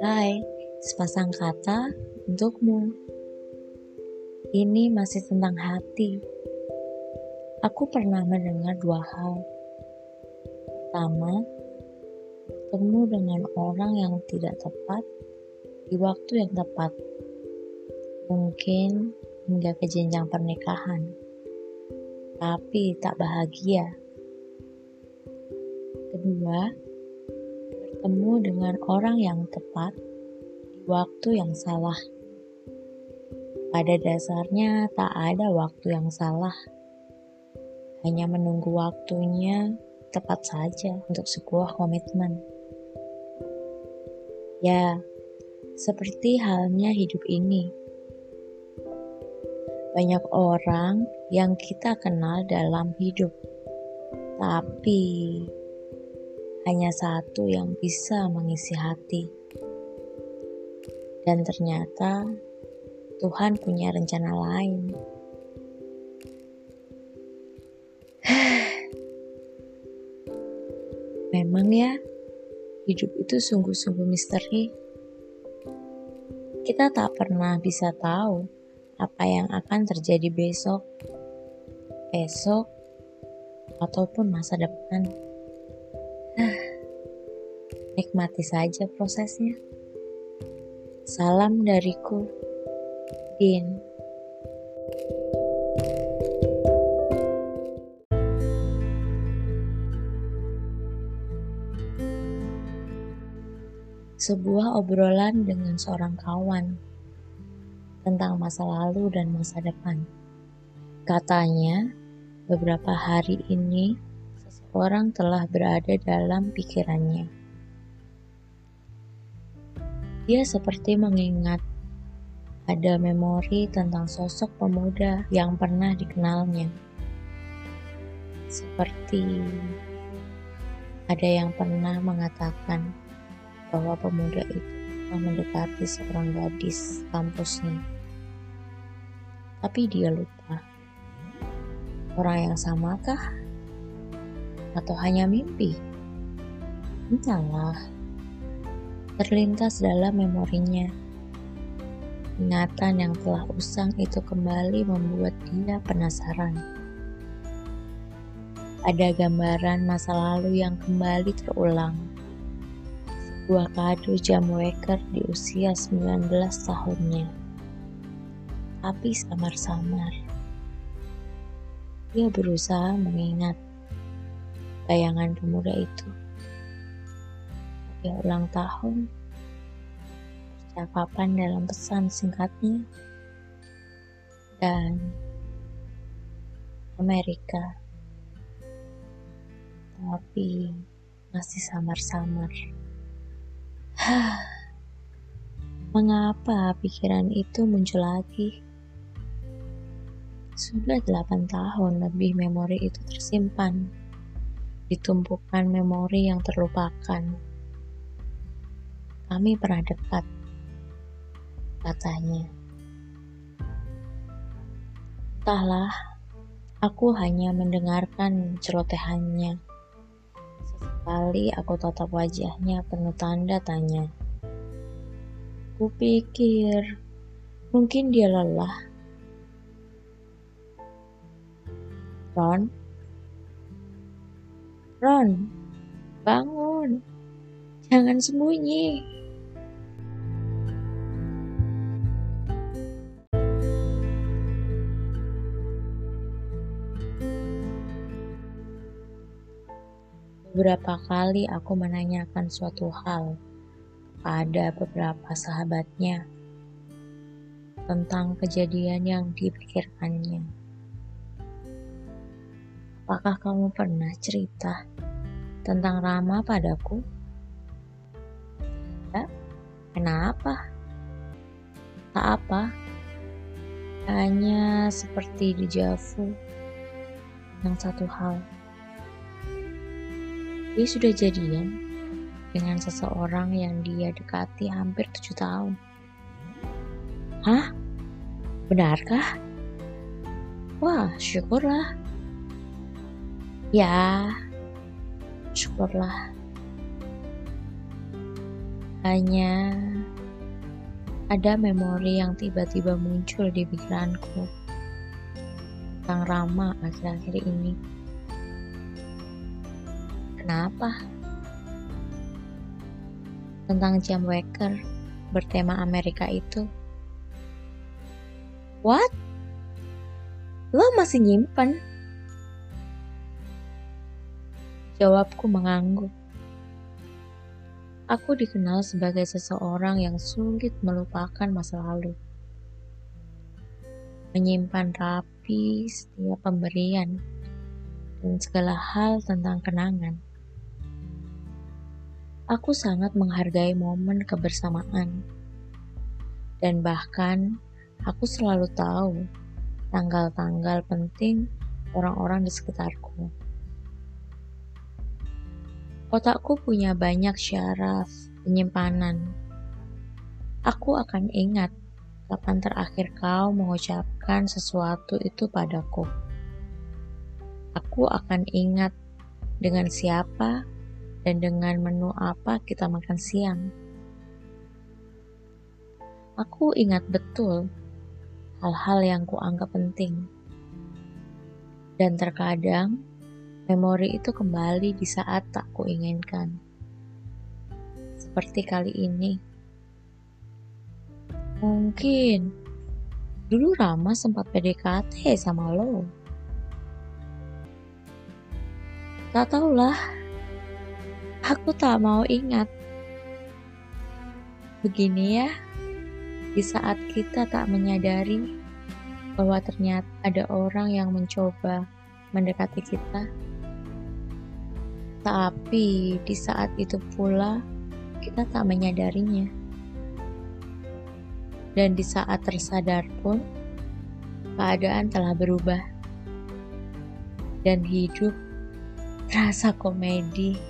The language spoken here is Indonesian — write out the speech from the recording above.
Hai, sepasang kata untukmu. Ini masih tentang hati. Aku pernah mendengar dua hal. Pertama, bertemu dengan orang yang tidak tepat di waktu yang tepat. Mungkin hingga ke jenjang pernikahan. Tapi tak bahagia. Kedua, bertemu dengan orang yang tepat di waktu yang salah. Pada dasarnya, tak ada waktu yang salah, hanya menunggu waktunya tepat saja untuk sebuah komitmen. Ya, seperti halnya hidup ini. Banyak orang yang kita kenal dalam hidup, tapi hanya satu yang bisa mengisi hati, dan ternyata Tuhan punya rencana lain. Memang ya, hidup itu sungguh-sungguh misteri. Kita tak pernah bisa tahu apa yang akan terjadi besok, esok, ataupun masa depan. Nikmati saja prosesnya. Salam dariku. Din. Sebuah obrolan dengan seorang kawan tentang masa lalu dan masa depan. Katanya, beberapa hari ini seseorang telah berada dalam pikirannya. Dia seperti mengingat ada memori tentang sosok pemuda yang pernah dikenalnya. Seperti ada yang pernah mengatakan bahwa pemuda itu telah mendekati seorang gadis kampusnya. Tapi dia lupa. Orang yang samakah? Atau hanya mimpi? Entahlah. Terlintas dalam memorinya Ingatan yang telah usang itu kembali membuat dia penasaran. Ada gambaran masa lalu yang kembali terulang. Sebuah kado jam waker di usia 19 tahunnya. Tapi samar-samar. Dia berusaha mengingat bayangan pemuda itu. Dia ulang tahun percakapan dalam pesan singkatnya dan Amerika. Tapi masih samar-samar. Mengapa pikiran itu muncul lagi? Sudah delapan tahun lebih memori itu tersimpan ditumpukan memori yang terlupakan kami pernah dekat katanya. Entahlah, aku hanya mendengarkan celotehannya. Sesekali aku tatap wajahnya penuh tanda tanya. Kupikir mungkin dia lelah. Ron, Ron, bangun, jangan sembunyi. Beberapa kali aku menanyakan suatu hal kepada beberapa sahabatnya tentang kejadian yang dipikirkannya. Apakah kamu pernah cerita tentang Rama padaku? Tidak. Kenapa? Tak apa. Hanya seperti di Javu tentang satu hal. Dia sudah jadian dengan seseorang yang dia dekati hampir tujuh tahun. Hah? Benarkah? Wah, syukurlah. Ya, syukurlah. Hanya ada memori yang tiba-tiba muncul di pikiranku tentang Rama akhir-akhir ini. Kenapa? Tentang jam waker bertema Amerika itu. What? Lo masih nyimpen? Jawabku mengangguk. Aku dikenal sebagai seseorang yang sulit melupakan masa lalu. Menyimpan rapi setiap pemberian dan segala hal tentang kenangan. Aku sangat menghargai momen kebersamaan. Dan bahkan aku selalu tahu tanggal-tanggal penting orang-orang di sekitarku. Otakku punya banyak syaraf penyimpanan. Aku akan ingat kapan terakhir kau mengucapkan sesuatu itu padaku. Aku akan ingat dengan siapa dan dengan menu apa kita makan siang. Aku ingat betul hal-hal yang kuanggap penting. Dan terkadang, memori itu kembali di saat tak kuinginkan. Seperti kali ini. Mungkin dulu Rama sempat PDKT sama lo. Tak tahulah, aku tak mau ingat. Begini ya di saat kita tak menyadari bahwa ternyata ada orang yang mencoba mendekati kita. Tapi di saat itu pula kita tak menyadarinya. Dan di saat tersadar pun keadaan telah berubah. Dan hidup terasa komedi.